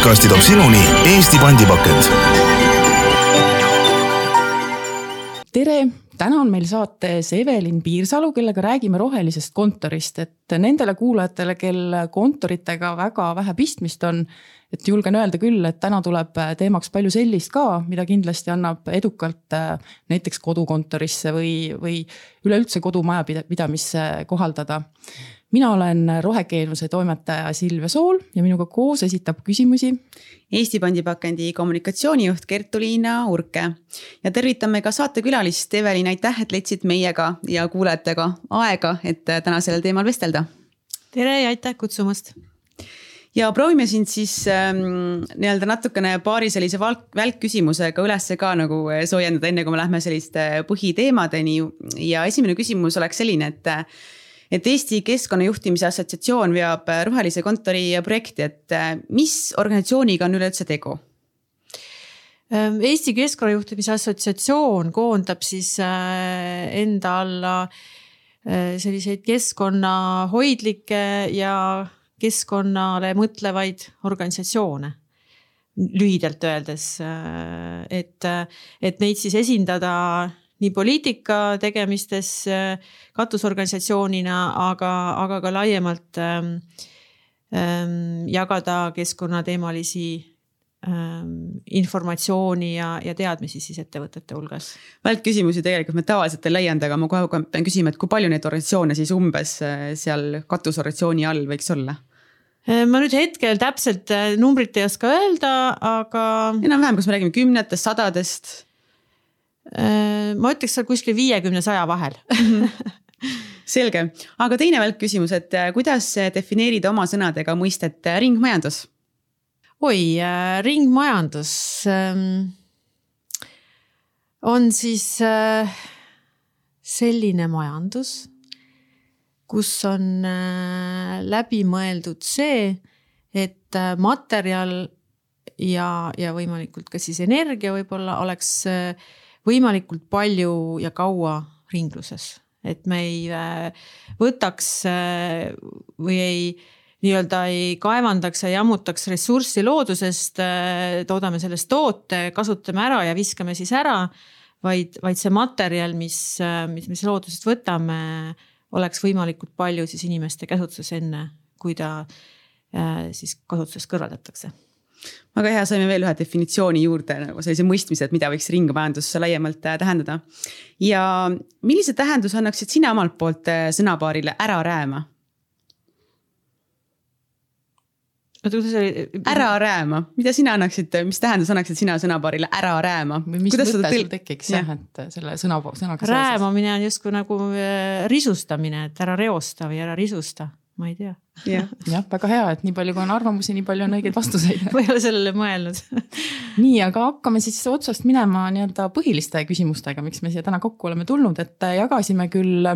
podcasti toob sinuni Eesti pandipakend. tere, täna on meil saates Evelin Piirsalu, kellega räägime rohelisest kontorist, et nendele kuulajatele, kel kontoritega väga vähe pistmist on, et julgen öelda küll, et täna tuleb teemaks palju sellist ka, mida kindlasti annab edukalt äh, näiteks kodukontorisse või, või üleüldse kodumajapidamisse kohaldada mina olen rohekeenuse toimetaja Silvia Sool ja minuga koos esitab küsimusi. Eesti Pandipakendi kommunikatsioonijuht Kertu-Liina Urke ja tervitame ka saatekülalist Evelin, aitäh, et leidsid meiega ja kuulajatega aega, et täna sellel teemal vestelda. tere ja aitäh kutsumast ja proovime sind siis ähm, nii-öelda natukene paari sellise valk, välkküsimusega ülesse ka nagu soojendada, enne kui me lähme selliste põhiteemadeni. ja esimene küsimus oleks selline, et et Eesti Keskkonnajuhtimise Assotsiatsioon veab äh, rohelise kontori projekti, et äh, mis organisatsiooniga on üleüldse tegu? Ähm, Eesti Keskkonnajuhtimise Assotsiatsioon koondab siis äh, enda alla selliseid keskkonnahoidlikke ja keskkonnale mõtlevaid organisatsioone lühidalt öeldes, et, et neid siis esindada nii poliitika tegemistes katusorganisatsioonina, aga, aga ka laiemalt ähm, ähm, jagada keskkonnateemalisi ähm, informatsiooni ja, ja teadmisi siis ettevõtete hulgas. välkküsimusi tegelikult me tavaliselt ei leianud, aga ma kohe pean küsima, et kui palju neid organisatsioone siis umbes äh, seal katusorganisatsiooni all võiks olla? Äh, ma nüüd hetkel täpselt äh, numbrit ei oska öelda, aga. enam-vähem, kas me räägime kümnetest, sadadest? Äh, ma ütleks seal kuskil viiekümne, saja vahel selge, aga teine välkküsimus, et äh, kuidas defineerida oma sõnadega mõistet äh, ringmajandus? oi äh,, ringmajandus ähm, on siis äh, selline majandus, kus on äh, läbimõeldud see, et äh, materjal ja, ja võimalikult ka siis energia võib-olla oleks äh, võimalikult palju ja kaua ringluses, et me ei äh, võtaks äh, või ei nii-öelda ei kaevandaks ja jammutaks ressurssi loodusest, äh, toodame sellest toote, kasutame ära ja viskame siis ära. vaid, vaid see materjal, mis, mis me loodusest võtame, oleks võimalikult palju siis inimeste käsutuses enne, kui ta siis kasutusest kõrvaldatakse väga hea, saime veel ühe definitsiooni juurde nagu sellise mõistmise, et mida võiks ringmajandus laiemalt äh, tähendada. ja millise tähenduse annaksid sina omalt poolt äh, sõnapaarile ära rääma? oota, kuidas see oli? ära rääma, mida sina annaksid, mis tähenduse annaksid sina sõnapaarile ära rääma? mis kuidas mõte sul tekiks jah, et selle sõna, sõnaga räämamine on justkui nagu äh, risustamine, et ära reosta või ära risusta ma ei tea. jah ja,, väga hea, et nii palju, kui on arvamusi, nii palju on õigeid vastuseid ma ei ole sellele mõelnud nii, aga hakkame siis otsast minema nii-öelda põhiliste küsimustega, miks me siia täna kokku oleme tulnud, et jagasime küll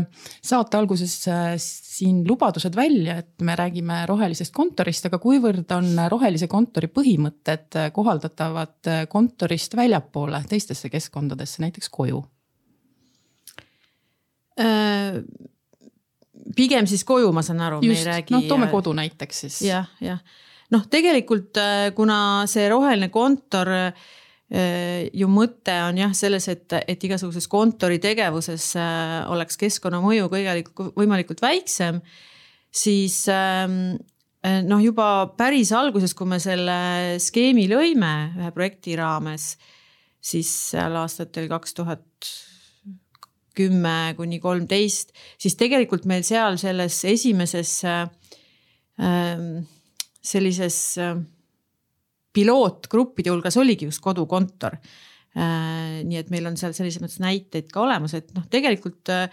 saate alguses äh, siin lubadused välja, et me räägime rohelisest kontorist, aga kuivõrd on rohelise kontori põhimõtted kohaldatavad kontorist väljapoole teistesse keskkondadesse, näiteks koju äh,? Pigem siis koju, ma saan aru. noh, toome kodu näiteks siis ja,. jah, jah. noh, tegelikult äh, kuna see roheline kontor äh, ju mõte on jah selles, et, et igasuguses kontori tegevuses äh, oleks keskkonnamõju kõigelikult võimalikult väiksem, siis ähm, noh, juba päris alguses, kui me selle skeemi lõime ühe projekti raames, siis seal aastatel kaks tuhat kümme kuni kolmteist, siis tegelikult meil seal selles esimeses äh, sellises äh, pilootgruppide hulgas oligi just kodukontor äh,. nii et meil on seal selles mõttes näiteid ka olemas, et noh, tegelikult äh,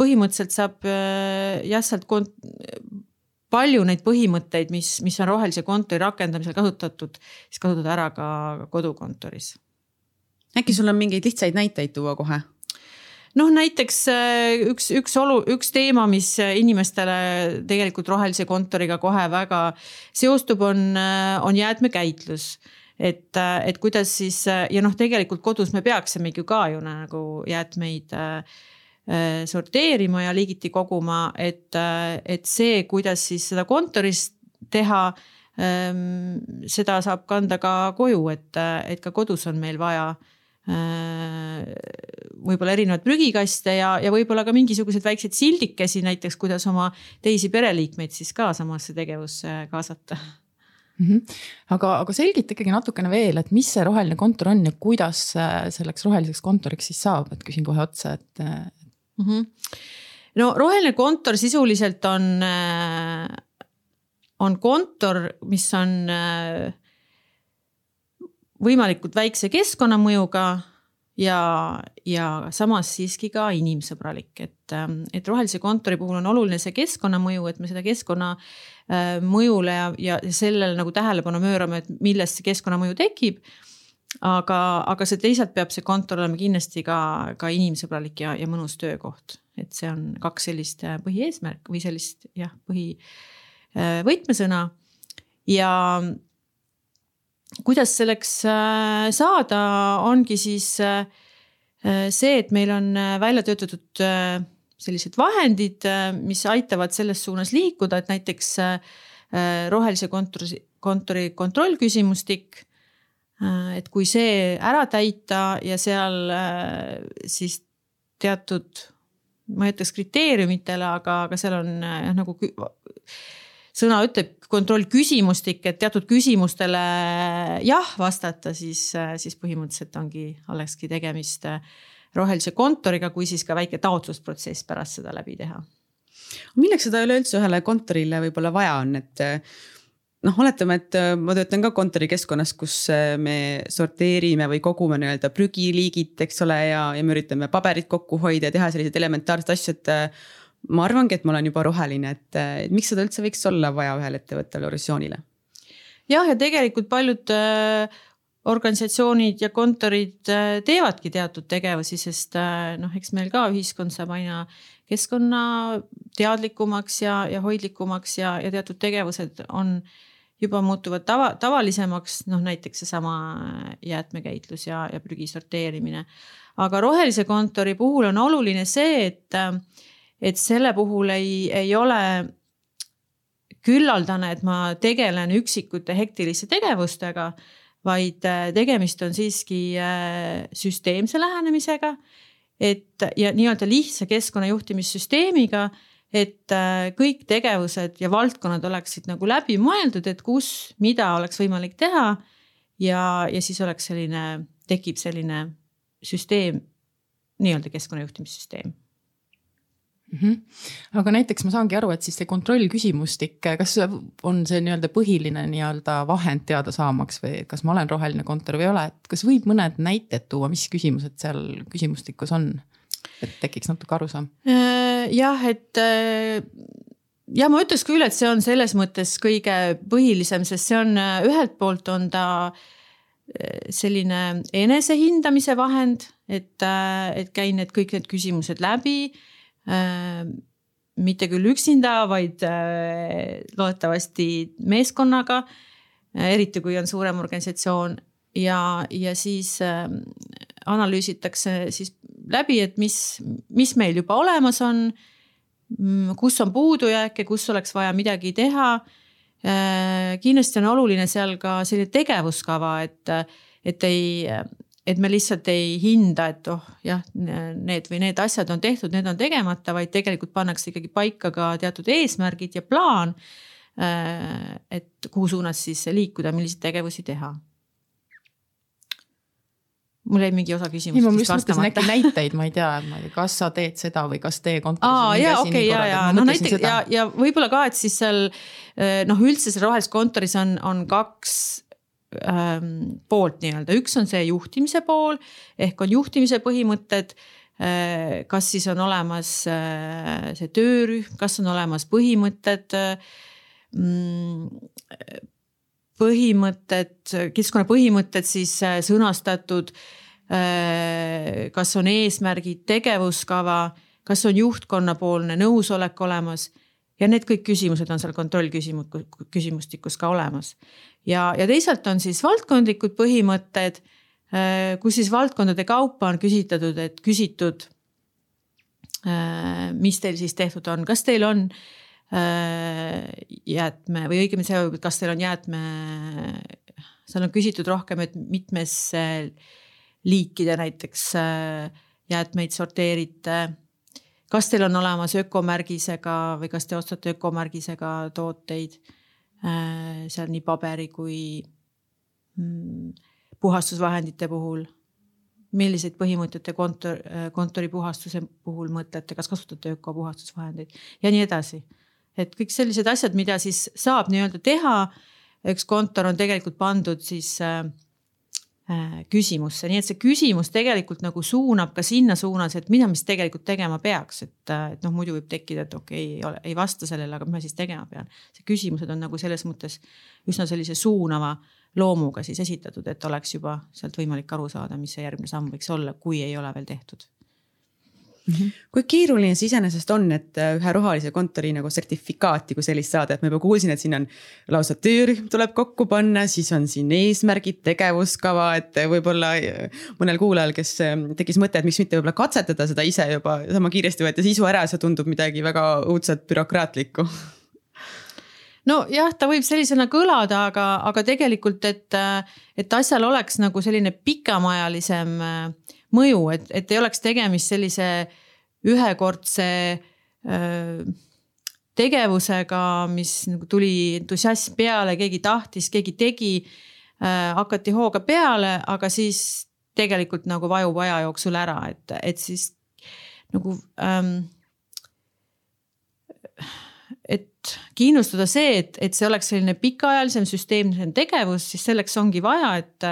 põhimõtteliselt saab äh, jah, sealt kont-, palju neid põhimõtteid, mis, mis on rohelise kontori rakendamisel kasutatud, siis kasutada ära ka kodukontoris. äkki sul on mingeid lihtsaid näiteid tuua kohe? Noh, näiteks äh, üks, üks olu, üks teema, mis inimestele tegelikult rohelise kontoriga kohe väga seostub, on, äh, on jäätmekäitlus. Et, äh, et kuidas siis ja noh, tegelikult kodus me peaksimegi ju ka ju nagu jäätmeid äh, sorteerima ja liigiti koguma, et, et see, kuidas siis seda kontoris teha ähm, seda saab kanda ka koju, et, et ka kodus on meil vaja võib-olla erinevaid prügikaste ja, ja võib-olla ka mingisuguseid väikseid sildikesi näiteks, kuidas oma teisi pereliikmeid siis ka samasse tegevusse kaasata mm. -hmm. aga, aga selgita ikkagi natukene veel, et mis see roheline kontor on ja kuidas selleks roheliseks kontoriks siis saab, et küsin kohe otsa, et mm. -hmm. no roheline kontor sisuliselt on, on kontor, mis on võimalikult väikse keskkonnamõjuga ja, ja samas siiski ka inimsõbralik, et, et rohelise kontori puhul on oluline see keskkonnamõju, et me seda keskkonna äh, ja, ja sellele nagu tähelepanu möörame, et millest see keskkonnamõju tekib. aga, aga see teisalt peab see kontor olema kindlasti ka, ka inimsõbralik ja, ja mõnus töökoht, et see on kaks sellist äh, põhieesmärk või sellist jah, põhi äh, võtmesõna ja kuidas selleks äh, saada, ongi siis äh, äh, see, et meil on välja töötatud sellised vahendid, mis aitavad selles suunas liikuda, et näiteks rohelise kontori, kontori kontrollküsimustik. et kui see ära täita ja seal siis teatud, ma ei ütleks kriteeriumitele, aga, aga seal on jah nagu sõna ütleb kontrollküsimustik, et teatud küsimustele jah vastata, siis, siis põhimõtteliselt ongi, olekski tegemist rohelise kontoriga, kui siis ka väike taotlusprotsess pärast seda läbi teha. milleks seda üleüldse ühele kontorile võib-olla vaja on, et noh, oletame, et ma töötan ka kontorikeskkonnas, kus me sorteerime või kogume nii-öelda prügiliigid, eks ole, ja, ja me üritame paberit kokku hoida ja teha selliseid elementaarseid asju, et ma arvangi, et ma olen juba roheline, et, et miks seda üldse võiks olla vaja ühel ettevõttel organisatsioonile? jah, ja tegelikult paljud äh, organisatsioonid ja kontorid äh, teevadki teatud tegevusi, sest äh, noh, eks meil ka ühiskond saab aina keskkonnateadlikumaks ja, ja hoidlikumaks ja, ja teatud tegevused on juba muutuvad tava, tavalisemaks, noh näiteks seesama jäätmekäitlus ja, ja prügi sorteerimine. aga rohelise kontori puhul on oluline see, et et selle puhul ei, ei ole küllaldane, et ma tegelen üksikute hektiliste tegevustega, vaid äh, tegemist on siiski äh, süsteemse lähenemisega. et ja nii-öelda lihtsa keskkonnajuhtimissüsteemiga, et äh, kõik tegevused ja valdkonnad oleksid nagu läbi mõeldud, et kus, mida oleks võimalik teha. ja, ja siis oleks selline, tekib selline süsteem, nii-öelda keskkonnajuhtimissüsteem mm. -hmm. aga näiteks ma saangi aru, et siis see kontrollküsimustik, kas on see nii-öelda põhiline nii-öelda vahend teada saamaks või kas ma olen roheline kontor või ei ole, et kas võib mõned näited tuua, mis küsimused seal küsimustikus on? et tekiks natuke arusaam. Äh, jah, et äh, ja ma ütleks küll, et see on selles mõttes kõige põhilisem, sest see on ühelt poolt on ta äh, selline enesehindamise vahend, et, et käin need kõik need küsimused läbi Äh, mitte küll üksinda, vaid äh, loodetavasti meeskonnaga. Äh, eriti kui on suurem organisatsioon ja, ja siis analüüsitakse siis läbi, et mis, mis meil juba olemas on. Mm, kus on puudujääke, kus oleks vaja midagi teha. kindlasti on oluline seal ka selline tegevuskava, et, et ei et me lihtsalt ei hinda, et oh jah, need või need asjad on tehtud, need on tegemata, vaid tegelikult pannakse ikkagi paika ka teatud eesmärgid ja plaan. Äh, et kuhu suunas siis liikuda, milliseid tegevusi teha mul jäi mingi osa küsimusest. mõtlesin äkki näiteid, ma ei tea, ma ei tea, kas sa teed seda või kas teie kontoris. aa, ja okei ja, ja no näiteks ja, ja võib-olla ka, et siis seal noh, üldse seal rohelises kontoris on, on kaks ähm, poolt nii-öelda, üks on see juhtimise pool ehk on juhtimise põhimõtted äh,. kas siis on olemas äh, see töörühm, kas on olemas põhimõtted äh,. põhimõtted, keskkonna põhimõtted siis äh, sõnastatud äh,. kas on eesmärgid, tegevuskava, kas on juhtkonnapoolne nõusolek olemas ja need kõik küsimused on seal kontrollküsimus, küsimustikus ka olemas. Ja, ja teisalt on siis valdkondlikud põhimõtted, äh, kus siis valdkondade kaupa on küsitletud, et küsitud. Äh, mis teil siis tehtud on, kas teil on jäätme või õigemini see, kas teil on jäätme, seal on küsitud rohkem, et mitmes liikide näiteks jäätmeid sorteerite. kas teil on olemas ökomärgisega või kas te ostate ökomärgisega tooteid? Seal nii paberi kui mm, puhastusvahendite puhul milliseid põhimõtteid te kontor, kontoripuhastuse puhul mõtlete, kas kasutate ökopuhastusvahendeid ja nii edasi. et kõik sellised asjad, mida siis saab nii-öelda teha. üks kontor on tegelikult pandud siis äh, äh, küsimusse, nii et see küsimus tegelikult nagu suunab ka sinna suunas, et mida ma siis tegelikult tegema peaks, et, äh, et noh, muidu võib tekkida, et okei okay,, ei vasta sellele, aga mis ma siis tegema pean. see küsimused on nagu selles mõttes üsna sellise suunava loomuga siis esitatud, et oleks juba sealt võimalik aru saada, mis see järgmine samm võiks olla, kui ei ole veel tehtud Mm -hmm. kui keeruline see iseenesest on, et äh, ühe rohelise kontori nagu sertifikaati kui sellist saada, et ma juba kuulsin, et siin on lausa töörühm tuleb kokku panna, siis on siin eesmärgid, tegevuskava, et võib-olla äh, mõnel kuulajal, kes äh, tekkis mõte, et miks mitte võib-olla katsetada seda ise juba sama kiiresti võtta sisu ära, see tundub midagi väga õudselt bürokraatlikku nojah, ta võib sellisena kõlada, aga, aga tegelikult, et, et asjal oleks nagu selline pikemaajalisem äh, mõju, et, et ei oleks tegemist sellise ühekordse öö, tegevusega, mis nagu tuli entusiasm peale, keegi tahtis, keegi tegi äh,. hakati hooga peale, aga siis tegelikult nagu vajub aja jooksul ära, et, et siis nagu ähm, et kindlustada see, et, et see oleks selline pikaajalisem süsteemsem tegevus, siis selleks ongi vaja, et,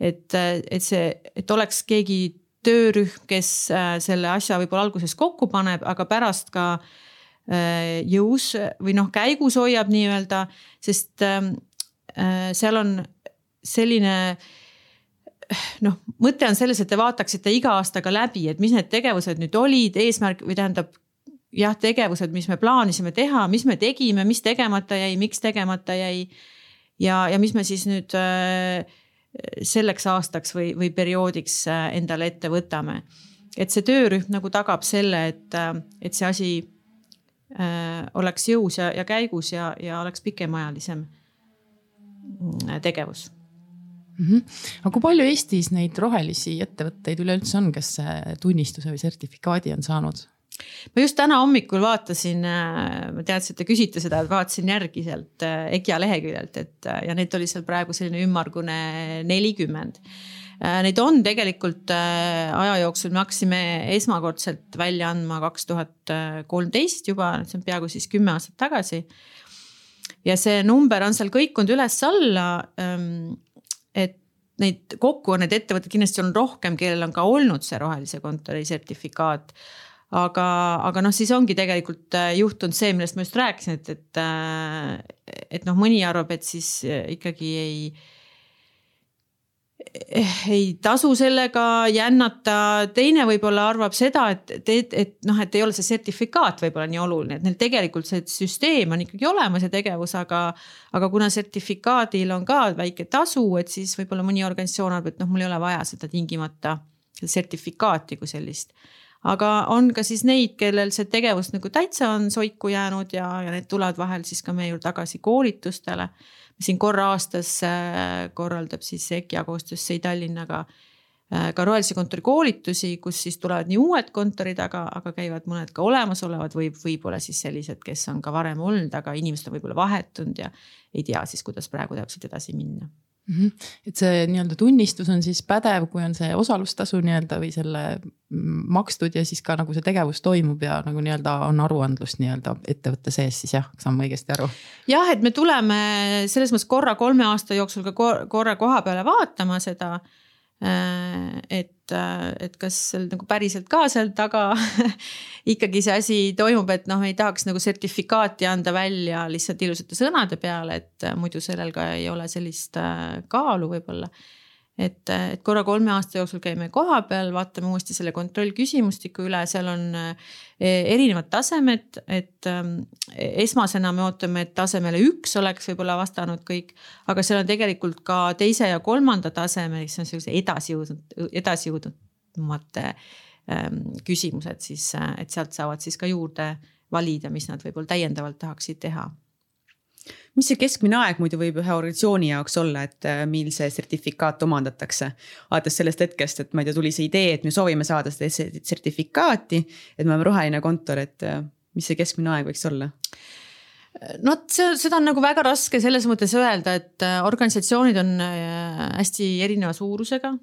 et, et see, et oleks keegi töörühm, kes äh, selle asja võib-olla alguses kokku paneb, aga pärast ka äh, jõus või noh, käigus hoiab nii-öelda, sest ähm, äh, seal on selline noh, mõte on selles, et te vaataksite iga aastaga läbi, et mis need tegevused nüüd olid, eesmärk või tähendab jah, tegevused, mis me plaanisime teha, mis me tegime, mis tegemata jäi, miks tegemata jäi. ja, ja mis me siis nüüd äh, selleks aastaks või, või perioodiks äh, endale ette võtame. et see töörühm nagu tagab selle, et, äh, et see asi oleks jõus ja, ja käigus ja, ja oleks pikemaajalisem mm, tegevus mm. -hmm. aga kui palju Eestis neid rohelisi ettevõtteid üleüldse on, kes tunnistuse või sertifikaadi on saanud? Ma just täna hommikul vaatasin, äh, ma teadsin, et te küsite seda, vaatasin järgi sealt äh, EGIA leheküljelt, et äh, ja neid oli seal praegu selline ümmargune nelikümmend. Neid on tegelikult aja jooksul, me hakkasime esmakordselt välja andma kaks tuhat kolmteist juba, see on peaaegu siis kümme aastat tagasi. ja see number on seal kõikunud üles-alla. Ähm, et neid kokku on neid ettevõtteid kindlasti on rohkem, kellel on ka olnud see rohelise kontori sertifikaat aga, aga noh, siis ongi tegelikult äh, juhtunud see, millest ma just rääkisin, et, et, äh, et noh, mõni arvab, et siis äh, ikkagi ei ei tasu sellega jännata, teine võib-olla arvab seda, et, et, et noh, et ei ole see sertifikaat võib-olla nii oluline, et neil tegelikult see süsteem on ikkagi olemas ja tegevus, aga. aga kuna sertifikaadil on ka väike tasu, et siis võib-olla mõni organisatsioon arvab, et noh, mul ei ole vaja seda tingimata, sertifikaati kui sellist aga on ka siis neid, kellel see tegevus nagu täitsa on soiku jäänud ja, ja need tulevad vahel siis ka meie juurde tagasi koolitustele. siin korra aastas äh, korraldab siis EKIA koostöös SEI Tallinnaga äh, ka rohelise kontori koolitusi, kus siis tulevad nii uued kontorid, aga, aga käivad mõned ka olemasolevad või võib-olla siis sellised, kes on ka varem olnud, aga inimesed on võib-olla vahetunud ja ei tea siis, kuidas praegu täpselt edasi minna. Et see nii-öelda tunnistus on siis pädev, kui on see osalustasu nii-öelda või selle makstud ja siis ka nagu see tegevus toimub ja nagu nii-öelda on aruandlus nii-öelda ettevõtte sees siis jah, saan ma õigesti aru? jah, et me tuleme selles mõttes korra kolme aasta jooksul ka korra koha peale vaatama seda et, äh, et kas seal nagu päriselt ka seal taga ikkagi see asi toimub, et noh, ei tahaks nagu sertifikaati anda välja lihtsalt ilusate sõnade peale, et äh, muidu sellel ka ei ole sellist kaalu võib-olla et, et korra kolme aasta jooksul käime kohapeal, vaatame uuesti selle kontrollküsimustiku üle, seal on e, erinevad tasemed, et ähm, esmasena me ootame, et tasemele üks oleks võib-olla vastanud kõik. aga seal on tegelikult ka teise ja kolmanda taseme, mis on sellise edasijõudnud, edasijõudnumate ähm, küsimused siis, et sealt saavad siis ka juurde valida, mis nad võib-olla täiendavalt tahaksid teha mis see keskmine aeg muidu võib ühe organisatsiooni jaoks olla, et äh, mil see sertifikaat omandatakse? alates sellest hetkest, et ma ei tea, tuli see idee, et me soovime saada seda sertifikaati, et me oleme roheline kontor, et äh, mis see keskmine aeg võiks olla? no vot, seda on nagu väga raske selles mõttes öelda, et äh, organisatsioonid on hästi erineva suurusega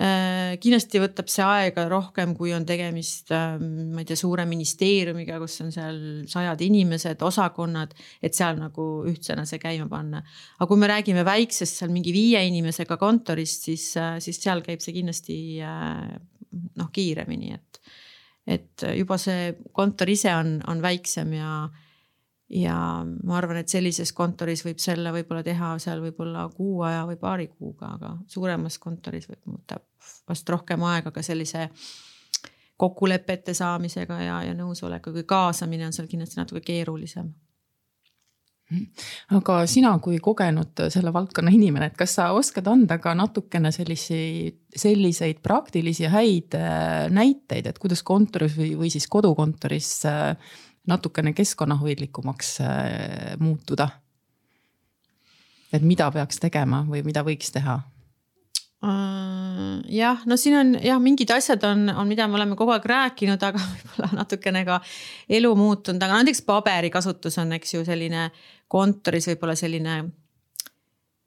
kindlasti võtab see aega rohkem, kui on tegemist, ähm, ma ei tea, suure ministeeriumiga, kus on seal sajad inimesed, osakonnad, et seal nagu ühtsena see käima panna. aga kui me räägime väiksest seal mingi viie inimesega kontorist, siis, äh, siis seal käib see kindlasti äh, noh, kiiremini, et, et juba see kontor ise on, on väiksem ja ja ma arvan, et sellises kontoris võib selle võib-olla teha seal võib-olla kuu aja või paari kuuga, aga suuremas kontoris võtab vast rohkem aega ka sellise kokkulepete saamisega ja, ja nõusolekuga, kaasamine on seal kindlasti natuke keerulisem. Aga sina kui kogenud selle valdkonna inimene, et kas sa oskad anda ka natukene selliseid, selliseid praktilisi häid äh, näiteid, et kuidas kontoris või, või siis kodukontoris äh, natukene keskkonnahoidlikumaks äh, muutuda? et mida peaks tegema või mida võiks teha? Äh, jah, no siin on jah, mingid asjad on, on, mida me oleme kogu aeg rääkinud, aga võib-olla natukene ka elu muutunud, aga näiteks paberikasutus on, eks ju, selline kontoris võib-olla selline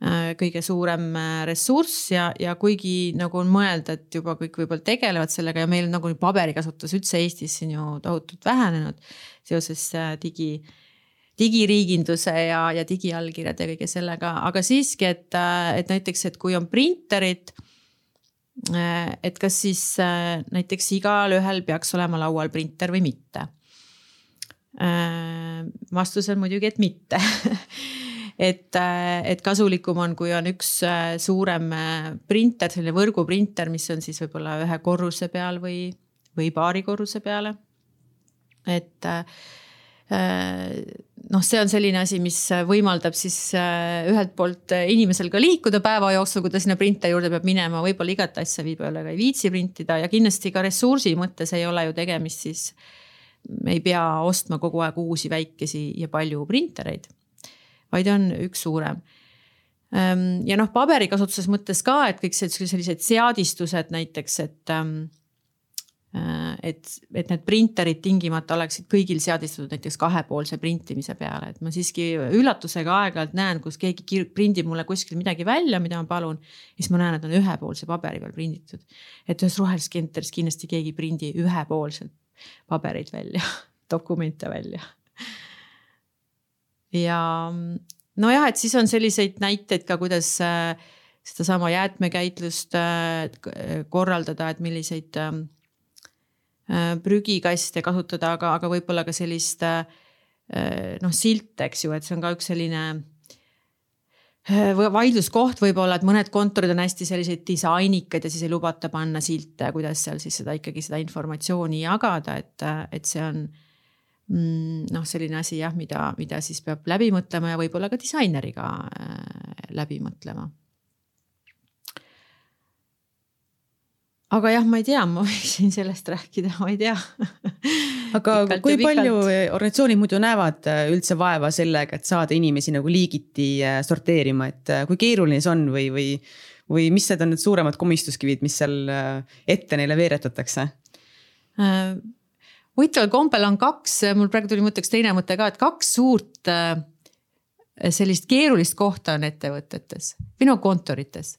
kõige suurem ressurss ja, ja kuigi nagu on mõelda, et juba kõik võib-olla tegelevad sellega ja meil nagu paberikasutus üldse Eestis siin ju tohutult vähenenud seoses äh, digi, digiriiginduse ja, ja digiallkirjade ja kõige sellega, aga siiski, et, äh, et näiteks, et kui on printerid äh, et kas siis näiteks igalühel peaks olema laual printer või mitte? vastus on muidugi, et mitte et, et kasulikum on, kui on üks suurem printer, selline võrguprinter, mis on siis võib-olla ühe korruse peal või, või paari korruse peale et äh, noh, see on selline asi, mis võimaldab siis äh, ühelt poolt inimesel ka liikuda päeva jooksul, kui ta sinna printeri juurde peab minema, võib-olla igat asja võib-olla ka ei viitsi printida ja kindlasti ka ressursi mõttes ei ole ju tegemist siis. me ei pea ostma kogu aeg uusi väikesi ja palju printereid, vaid on üks suurem ähm, ja noh, paberikasutuses mõttes ka, et kõik sellised seadistused näiteks, et ähm, Äh, et, et need printerid tingimata oleksid kõigil seadistatud näiteks kahepoolse printimise peale, et ma siiski üllatusega aeg-ajalt näen, kus keegi prindib mulle kuskil midagi välja, mida ma palun. siis ma näen, et on ühepoolse paberi peal prinditud. et ühes rohelises kenteris kindlasti keegi ei prindi ühepoolselt pabereid välja, dokumente välja. Ja nojah, et siis on selliseid näiteid ka, kuidas äh, sedasama jäätmekäitlust äh, korraldada, et milliseid Äh, prügikaste kasutada, aga, aga võib-olla ka sellist noh, silte, eks ju, et see on ka üks selline vaidluskoht võib-olla, et mõned kontorid on hästi sellised disainikad ja siis ei lubata panna silte, kuidas seal siis seda ikkagi seda informatsiooni jagada, et, et see on noh, selline asi jah, mida, mida siis peab läbi mõtlema ja võib-olla ka disaineriga läbi mõtlema. Aga jah, ma ei tea, ma võiksin sellest rääkida, ma ei tea. Aga kui palju organisatsioonid muidu näevad äh, üldse vaeva sellega, et saada inimesi nagu liigiti äh, sorteerima, et äh, kui keeruline see on või, või, või mis need on need suuremad komistuskivid, mis seal ette neile veeretatakse? Äh,? Huvitaval kombel on kaks, mul praegu tuli mõtteks teine mõte ka, et kaks suurt äh, sellist keerulist kohta on ettevõtetes no kontorites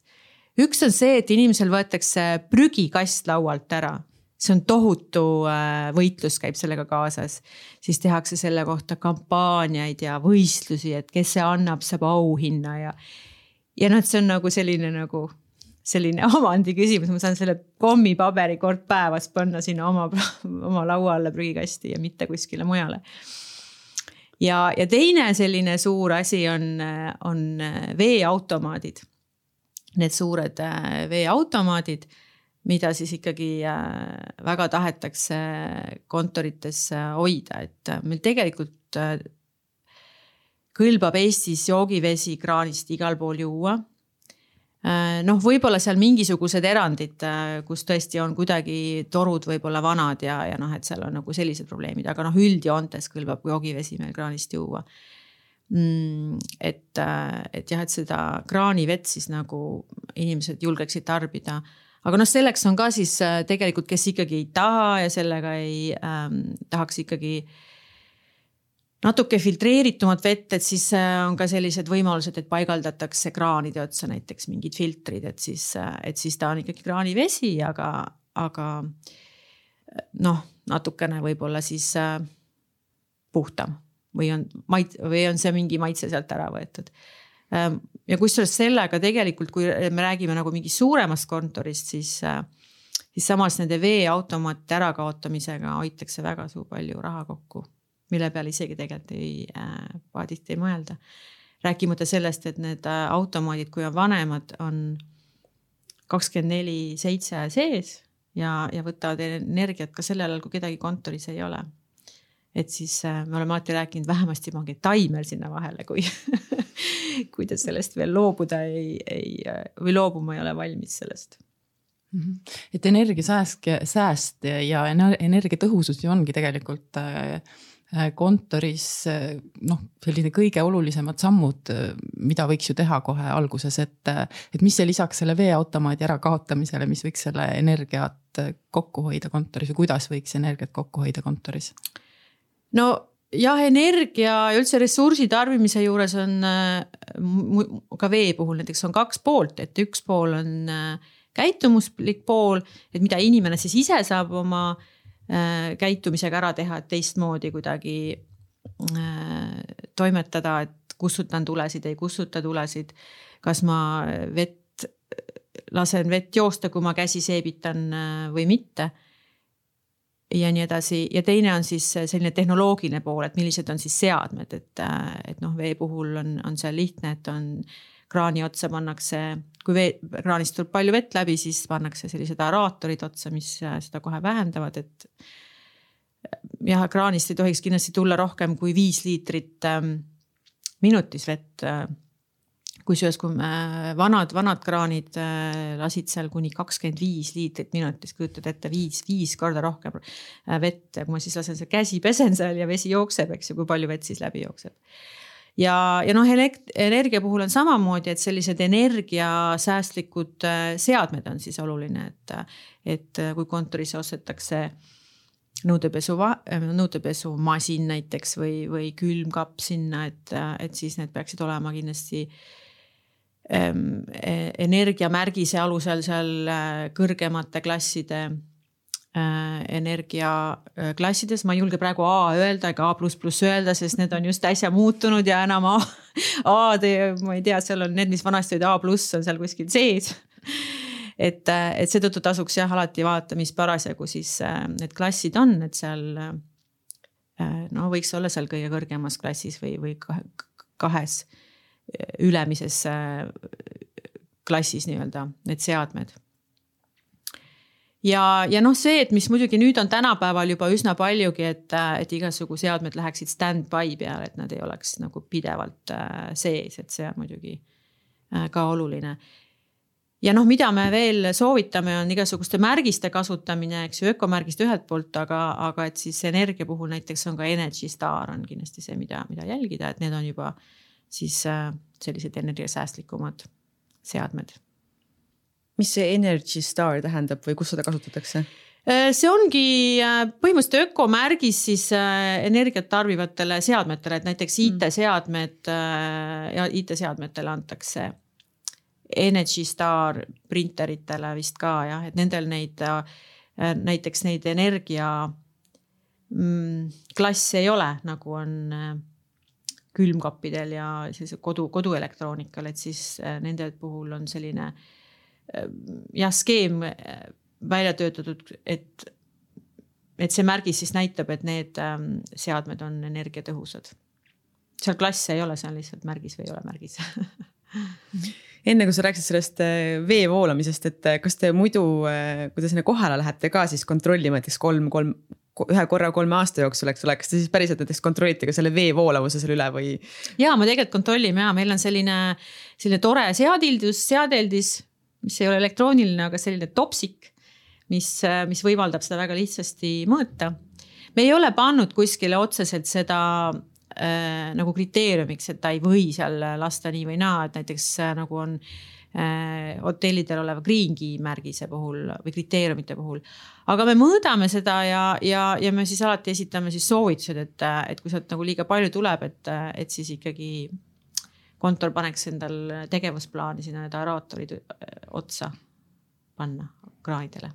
üks on see, et inimesel võetakse prügikast laualt ära see on tohutu äh, võitlus käib sellega kaasas, siis tehakse selle kohta kampaaniaid ja võistlusi, et kes see annab, saab auhinna ja. ja noh, et see on nagu selline nagu selline omandi küsimus, ma saan selle kommipaberi kord päevas panna sinna oma, oma laua alla prügikasti ja mitte kuskile mujale. ja, ja teine selline suur asi on, on veeautomaadid need suured äh, veeautomaadid, mida siis ikkagi äh, väga tahetakse kontorites äh, hoida, et meil tegelikult kõlbab Eestis joogivesi kraanist igal pool juua. Noh, võib-olla seal mingisugused erandid, kus tõesti on kuidagi torud võib-olla vanad ja, ja noh, et seal on nagu sellised probleemid, aga noh, üldjoontes kõlbab joogivesi meil kraanist juua mm,. et, et jah, et seda kraanivett siis nagu inimesed julgeksid tarbida aga noh, selleks on ka siis tegelikult, kes ikkagi ei taha ja sellega ei ähm, tahaks ikkagi äh, natuke filtreeritumat vett, et siis äh, on ka sellised võimalused, et paigaldatakse kraanide otsa näiteks mingid filtrid, et siis, äh, et siis ta on ikkagi kraanivesi, aga, aga noh, natukene võib-olla siis äh, puhtam või on mait- või on see mingi maitse sealt ära võetud. Ähm, ja kusjuures sellega tegelikult, kui me räägime nagu mingist suuremast kontorist, siis, siis samas nende veeautomaatide ärakaotamisega hoitakse väga suur palju raha kokku mille peale isegi tegelikult ei äh,, paaditi ei mõelda. rääkimata sellest, et need äh, automaadid, kui on vanemad, on kakskümmend neli seitse sees ja, ja võtavad energiat ka sellel ajal, kui kedagi kontoris ei ole. et siis äh, me oleme alati rääkinud, vähemasti pange taimer sinna vahele, kui kui te sellest veel loobuda ei, ei või loobuma ei ole valmis sellest mhm. et energiasääst, sääst ja energiatõhusus ju ongi tegelikult äh, Äh, kontoris äh, noh, selline kõige olulisemad sammud, äh, mida võiks ju teha kohe alguses, et, et mis see lisaks selle veeautomaadi ärakaotamisele, mis võiks selle energiat kokku hoida kontoris või kuidas võiks energiat kokku hoida kontoris? no jah, energia ja üldse ressursi tarbimise juures on ka vee puhul näiteks on kaks poolt, et üks pool on käitumuslik pool, et mida inimene siis ise saab oma äh, Äh, käitumisega ära teha, et teistmoodi kuidagi äh, toimetada, et kustutan tulesid, ei kustuta tulesid. kas ma vett, lasen vett joosta, kui ma käsi seebitan äh, või mitte. ja nii edasi ja teine on siis selline tehnoloogiline pool, et millised on siis seadmed, et, et noh, vee puhul on, on see lihtne, et on kraani otsa pannakse, kui vee, kraanist tuleb palju vett läbi, siis pannakse sellised aeraatorid otsa, mis äh, seda kohe vähendavad, et. jah, kraanist ei tohiks kindlasti tulla rohkem kui viis liitrit ähm, minutis vett äh, kusjuures, kui me vanad, vanad kraanid äh, lasid seal kuni kakskümmend viis liitrit minutis, kujutad ette, viis, viis korda rohkem vett, kui ma siis lasen seal käsi pesen seal ja vesi jookseb, eks ju, kui palju vett siis läbi jookseb ja, ja noh, energia puhul on samamoodi, et sellised energiasäästlikud äh, seadmed on siis oluline, et, et äh, kui kontorisse ostetakse nõudepesu, nõudepesumasin näiteks või, või külmkapp sinna, et, et siis need peaksid olema kindlasti ähm, e-, energiamärgise alusel seal äh, kõrgemate klasside Äh, energiaklassides, ma ei julge praegu A öelda ega A pluss pluss öelda, sest need on just äsja muutunud ja enam A, A-d, ma ei tea, seal on need, mis vanasti olid A pluss, on seal kuskil sees. et, et seetõttu tasuks jah alati vaadata, mis parasjagu siis äh, need klassid on, et seal. Äh, no võiks olla seal kõige kõrgemas klassis või, või kahes ülemises klassis nii-öelda need seadmed ja, ja noh, see, et mis muidugi nüüd on tänapäeval juba üsna paljugi, et, et igasugu seadmed läheksid stand-by peale, et nad ei oleks nagu pidevalt äh, sees, et see on muidugi äh, ka oluline. ja noh, mida me veel soovitame, on igasuguste märgiste kasutamine, eks ju, ökomärgist ühelt poolt, aga, aga et siis energia puhul näiteks on ka Energy Star on kindlasti see, mida, mida jälgida, et need on juba siis äh, sellised energiasäästlikumad seadmed mis see Energy Star tähendab või kus seda kasutatakse? Äh, see ongi äh, põhimõtteliselt ökomärgis siis äh, energiat tarbivatele seadmetele, et näiteks mm. IT-seadmed ja IT-seadmetele antakse. Energy Star printeritele vist ka jah, et nendel neid näiteks neid energia mm, klasse ei ole, nagu on külmkappidel ja sellise kodu, koduelektroonikal, et siis nende puhul on selline äh, jah, skeem äh, välja töötatud, et, et see märgis siis näitab, et need ähm, seadmed on energiatõhusad. seal klasse ei ole, see on lihtsalt märgis või ei ole märgis enne kui sa rääkisid sellest äh, vee voolamisest, et äh, kas te muidu, kui te sinna kohale lähete ka siis kontrollima näiteks kolm, kolm, ühe korra kolme aasta jooksul, eks ole, kas te siis päriselt näiteks kontrollite ka selle vee voolavuse seal üle või? ja me tegelikult kontrollime ja meil on selline, selline tore seadildus, seadeldis, mis ei ole elektrooniline, aga selline topsik, mis, mis võimaldab seda väga lihtsasti mõõta. me ei ole pannud kuskile otseselt seda äh, nagu kriteeriumiks, et ta ei või seal lasta nii või naa, et näiteks äh, nagu on äh, hotellidel oleva Green Key märgise puhul või kriteeriumite puhul. aga me mõõdame seda ja, ja, ja me siis alati esitame siis soovitused, et, et kui sealt nagu liiga palju tuleb, et, et siis ikkagi kontor paneks endal tegevusplaani sinna need aeraatorid otsa panna kraanidele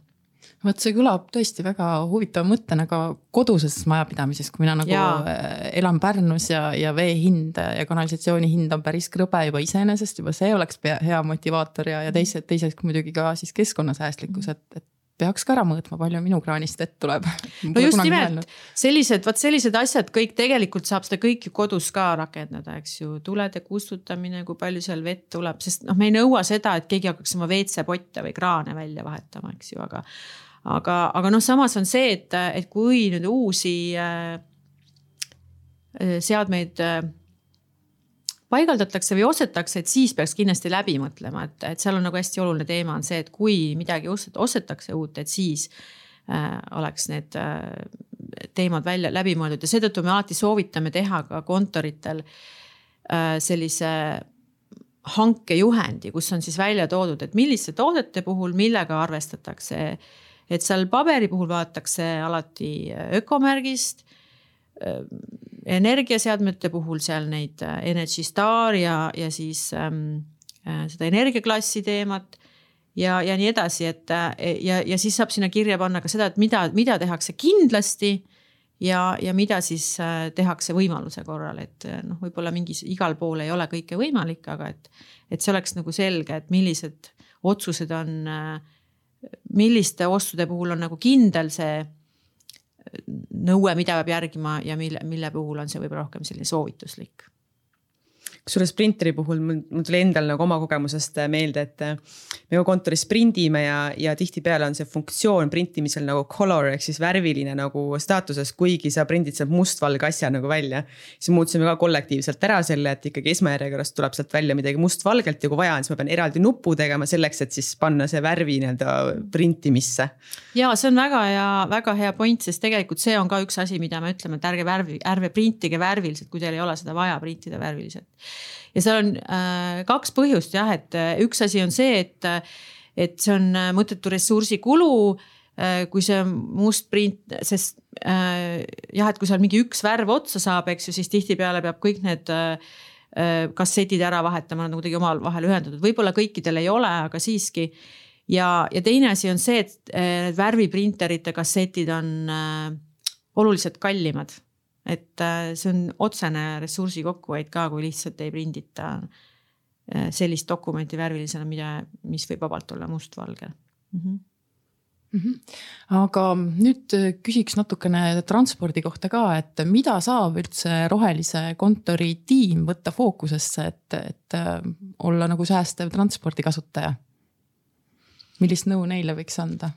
vot see kõlab tõesti väga huvitava mõttena ka koduses majapidamises, kui mina nagu ja. Äh, elan Pärnus ja, ja vee hind ja kanalisatsiooni hind on päris krõbe juba iseenesest, juba see oleks hea motivaator ja, ja teised, teiseks muidugi ka siis keskkonnasäästlikkus, et, et peaks ka ära mõõtma, palju minu kraanist vett tuleb. no just nimelt sellised, vot sellised asjad kõik tegelikult saab seda kõike kodus ka rakendada, eks ju, tulede kustutamine, kui palju seal vett tuleb, sest noh, me ei nõua seda, et keegi hakkaks oma WC-potte või kraane välja vahetama, eks ju, aga aga, aga noh, samas on see, et, et kui nüüd uusi äh, äh, seadmeid äh, paigaldatakse või ostetakse, et siis peaks kindlasti läbi mõtlema, et, et seal on nagu hästi oluline teema on see, et kui midagi ostetakse uut, et siis äh, oleks need äh, teemad välja läbi mõeldud ja seetõttu me alati soovitame teha ka kontoritel äh, sellise hankejuhendi, kus on siis välja toodud, et milliste toodete puhul millega arvestatakse et seal paberi puhul vaadatakse alati äh, ökomärgist. Äh, energiaseadmete puhul seal neid äh, Energy Star ja, ja siis ähm, seda energiaklassi teemat ja, ja nii edasi, et ja, ja siis saab sinna kirja panna ka seda, et mida, mida tehakse kindlasti ja, ja mida siis tehakse võimaluse korral, et noh, võib-olla mingis igal pool ei ole kõike võimalik, aga et, et see oleks nagu selge, et millised otsused on äh, milliste ostude puhul on nagu kindel see nõue, mida peab järgima ja mille, mille puhul on see võib-olla rohkem selline soovituslik kusjuures printeri puhul mul, mul tuli endal nagu oma kogemusest meelde, et me ju kontoris prindime ja, ja tihtipeale on see funktsioon printimisel nagu color ehk siis värviline nagu staatuses, kuigi sa prindid sealt mustvalge asja nagu välja. siis muutsime ka kollektiivselt ära selle, et ikkagi esmajärjekorras tuleb sealt välja midagi mustvalgelt ja kui vaja on, siis ma pean eraldi nupu tegema selleks, et siis panna see värvi nii-öelda printimisse. ja see on väga hea, väga hea point, sest tegelikult see on ka üks asi, mida me ütleme, et ärge värvi, ärge printige värviliselt, kui teil ei ole seda vaja printida värviliselt ja seal on äh, kaks põhjust jah, et äh, üks asi on see, et, et see on äh, mõttetu ressursikulu äh, kui see must print, sest äh, jah, et kui seal mingi üks värv otsa saab, eks ju, siis tihtipeale peab kõik need äh, kassetid ära vahetama, nad on kuidagi omavahel ühendatud, võib-olla kõikidel ei ole, aga siiski. ja, ja teine asi on see, et need värviprinterite kassetid on äh, oluliselt kallimad et äh, see on otsene ressursi kokkuhoid ka, kui lihtsalt ei prindita äh, sellist dokumenti värvilisena, mida, mis võib vabalt olla mustvalge mm. -hmm. Mm -hmm. aga nüüd äh, küsiks natukene transpordi kohta ka, et mida saab üldse rohelise kontori tiim võtta fookusesse, et, et olla nagu säästev transpordikasutaja? millist nõu neile võiks anda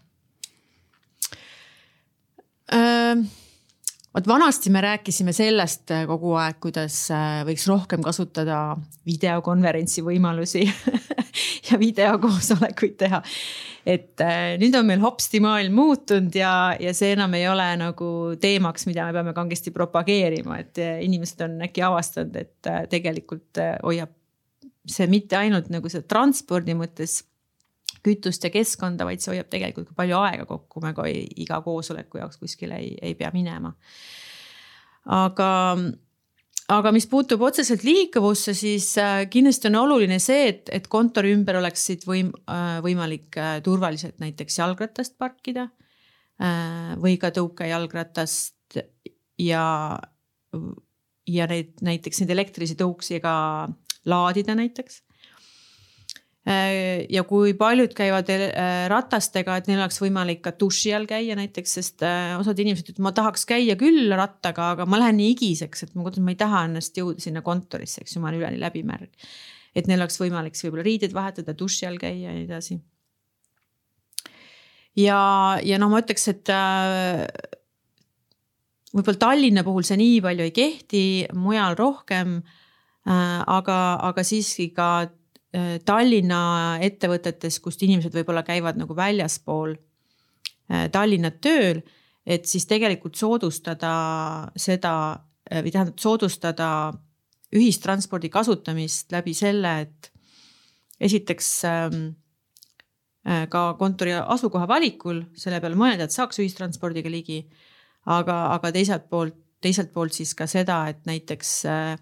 ähm.? Vot vanasti me rääkisime sellest äh, kogu aeg, kuidas äh, võiks rohkem kasutada videokonverentsi võimalusi ja videokoosolekuid teha. et äh, nüüd on meil hopsti maailm muutunud ja, ja see enam ei ole nagu teemaks, mida me peame kangesti propageerima, et inimesed on äkki avastanud, et tegelikult hoiab see mitte ainult nagu see transpordi mõttes kütust ja keskkonda, vaid see hoiab tegelikult ka palju aega kokku, me ka iga koosoleku jaoks kuskile ei, ei pea minema. aga, aga mis puutub otseselt liikuvusse, siis äh, kindlasti on oluline see, et, et kontori ümber oleksid võim-, äh, võimalik äh, turvaliselt näiteks jalgratast parkida või ka tõukejalgratast ja, ja neid näiteks neid elektrilisi tõuksi ka laadida näiteks ja kui paljud käivad äh, ratastega, et neil oleks võimalik ka duši all käia näiteks, sest äh, osad inimesed ütlevad, ma tahaks käia küll rattaga, aga ma lähen nii igiseks, et ma, ma ei taha ennast jõuda sinna kontorisse, eks ju, ma olen üleni läbimärg. et neil oleks võimalik siis võib-olla riideid vahetada, duši all käia ja nii edasi. ja, ja noh, ma ütleks, et võib-olla Tallinna puhul see nii palju ei kehti, mujal rohkem. aga, aga siiski ka Tallinna ettevõtetes, kust inimesed võib-olla käivad nagu väljaspool Tallinnat tööl, et siis tegelikult soodustada seda või tähendab soodustada ühistranspordi kasutamist läbi selle, et esiteks ähm, äh, ka kontori asukoha valikul selle peale mõelda, et saaks ühistranspordiga ligi. aga, aga teiselt poolt, teiselt poolt siis ka seda, et näiteks äh,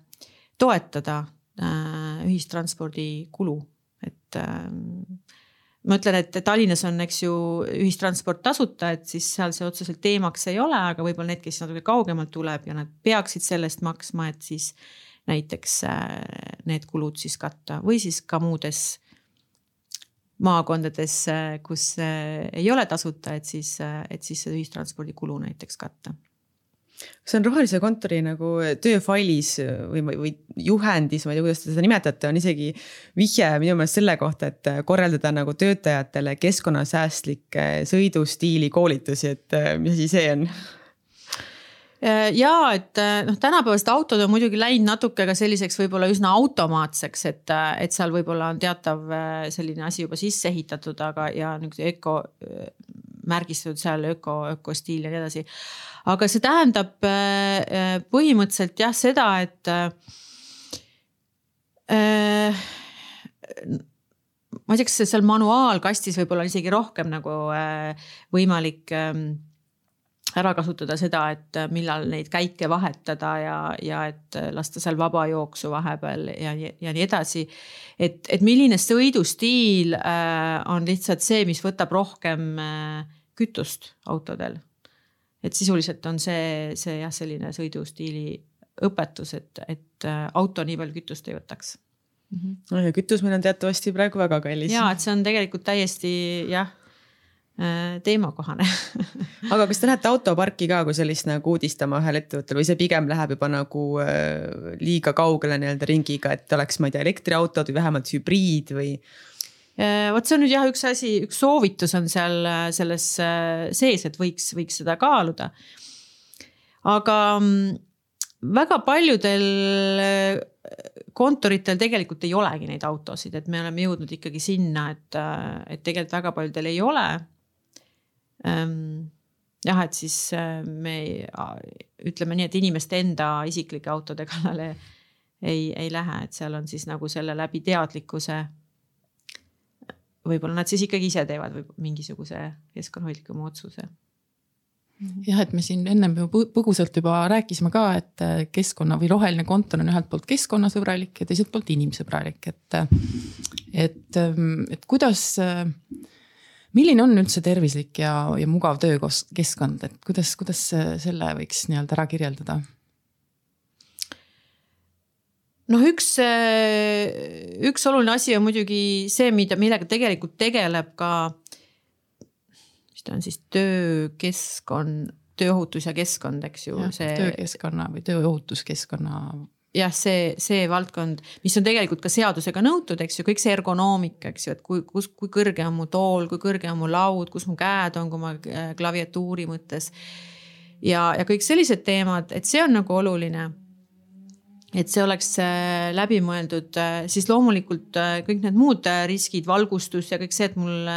toetada äh, ühistranspordi kulu, et ähm, ma ütlen, et Tallinnas on, eks ju, ühistransport tasuta, et siis seal see otseselt teemaks ei ole, aga võib-olla need, kes natuke kaugemalt tuleb ja nad peaksid selle eest maksma, et siis näiteks äh, need kulud siis katta või siis ka muudes maakondades, äh, kus äh, ei ole tasuta, et siis, et siis ühistranspordi kulu näiteks katta see on rohelise kontori nagu tööfailis või, või juhendis, ma ei tea, kuidas te seda nimetate, on isegi vihje minu meelest selle kohta, et korraldada nagu töötajatele keskkonnasäästlikke sõidustiili koolitusi, et mis asi see on? Ja et noh, tänapäevased autod on muidugi läinud natuke ka selliseks võib-olla üsna automaatseks, et, et seal võib-olla on teatav selline asi juba sisse ehitatud, aga ja niisuguse öko märgistatud seal öko, ökostiil ja nii edasi. aga see tähendab põhimõtteliselt jah seda, et äh, ma ei tea, kas seal manuaalkastis võib-olla isegi rohkem nagu äh, võimalik äh, ära kasutada seda, et äh, millal neid käike vahetada ja, ja et äh, lasta seal vaba jooksu vahepeal ja, ja nii edasi. et, et milline sõidustiil äh, on lihtsalt see, mis võtab rohkem äh, kütust autodel. et sisuliselt on see, see jah, selline sõidustiili õpetus, et, et äh, auto nii palju kütust ei võtaks mm. -hmm. ja kütus meil on teatavasti praegu väga kallis. ja, et see on tegelikult täiesti jah Äh, teemakohane aga kas te lähete autoparki ka kui sellist nagu uudistama ühel ettevõttel või see pigem läheb juba nagu äh, liiga kaugele nii-öelda ringiga, et oleks, ma ei tea, elektriautod või vähemalt hübriid või? Äh, vot see on nüüd jah, üks asi, üks soovitus on seal selles sees, et võiks, võiks seda kaaluda. aga mm, väga paljudel kontoritel tegelikult ei olegi neid autosid, et me oleme jõudnud ikkagi sinna, et, et tegelikult väga paljudel ei ole Ehm, jah, et siis äh, me ütleme nii, et inimeste enda isiklike autode kallale ei, ei lähe, et seal on siis nagu selle läbi teadlikkuse. Võib-olla nad siis ikkagi ise teevad mingisuguse keskkonnahoidlikuma otsuse jah, et me siin ennem ju põgusalt juba rääkisime ka, et äh, keskkonna või roheline kontor on ühelt poolt keskkonnasõbralik ja teiselt poolt inimsõbralik, et. et, ähm, et kuidas äh, milline on üldse tervislik ja, ja mugav töökeskkond, et kuidas, kuidas selle võiks nii-öelda ära kirjeldada? Noh, üks, üks oluline asi on muidugi see, mida, millega tegelikult tegeleb ka, mis ta on siis töökeskkond, tööohutus ja keskkond, eks ju. töökeskkonna või tööohutuskeskkonna jah, see, see valdkond, mis on tegelikult ka seadusega nõutud, eks ju, kõik see ergonoomika, eks ju, et kui, kus, kui kõrge on mu tool, kui kõrge on mu laud, kus mu käed on, kui ma äh, klaviatuuri mõttes. ja, ja kõik sellised teemad, et see on nagu oluline. Et see oleks äh, läbimõeldud, äh, siis loomulikult kõik need muud riskid, valgustus ja kõik see, et mul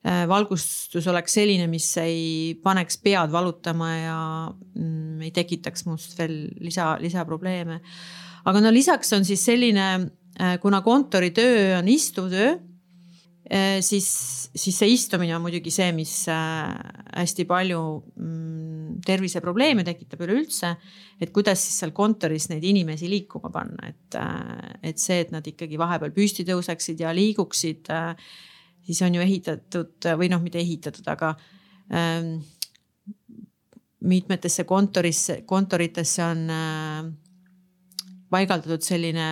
Äh, valgustus oleks selline, mis ei paneks pead valutama ja mm, ei tekitaks must veel lisa, lisaprobleeme. aga no lisaks on siis selline, äh, kuna kontoritöö on istuv töö, äh, siis, siis see istumine on muidugi see, mis hästi palju mm, terviseprobleeme tekitab üleüldse. et kuidas siis seal kontoris neid inimesi liikuma panna, et, et see, et nad ikkagi vahepeal püsti tõuseksid ja liiguksid siis on ju ehitatud või noh, mitte ehitatud, aga ähm, mitmetesse kontorisse, kontoritesse on äh, paigaldatud selline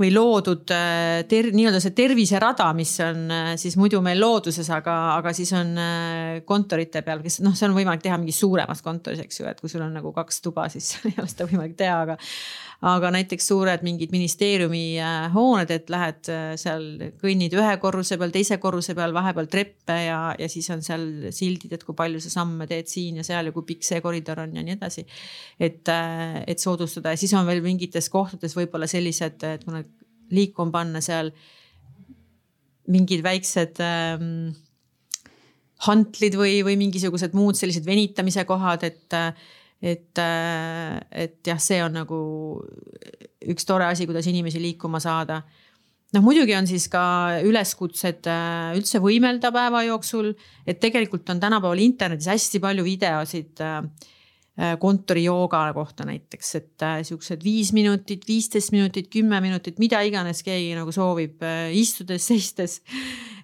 või loodud äh, ter-, nii-öelda see terviserada, mis on äh, siis muidu meil looduses, aga, aga siis on äh, kontorite peal, kes noh, see on võimalik teha mingis suuremas kontoris, eks ju, et kui sul on nagu kaks tuba, siis ei ole seda võimalik teha, aga. Aga näiteks suured mingid ministeeriumi hooned, et lähed seal, kõnnid ühe korruse peal, teise korruse peal, vahepeal treppe ja, ja siis on seal sildid, et kui palju sa samme teed siin ja seal ja kui pikk see koridor on ja nii edasi. et, et soodustada ja siis on veel mingites kohtades võib-olla sellised, et kuna liikuma panna seal mingid väiksed ähm, hantlid või, või mingisugused muud sellised venitamise kohad, et, et, et jah, see on nagu üks tore asi, kuidas inimesi liikuma saada. noh, muidugi on siis ka üleskutsed äh, üldse võimelda päeva jooksul, et tegelikult on tänapäeval internetis hästi palju videosid äh, Äh, kontorijooga kohta näiteks, et äh, siuksed viis minutit, viisteist minutit, kümme minutit, mida iganes keegi nagu soovib, äh, istudes, seistes.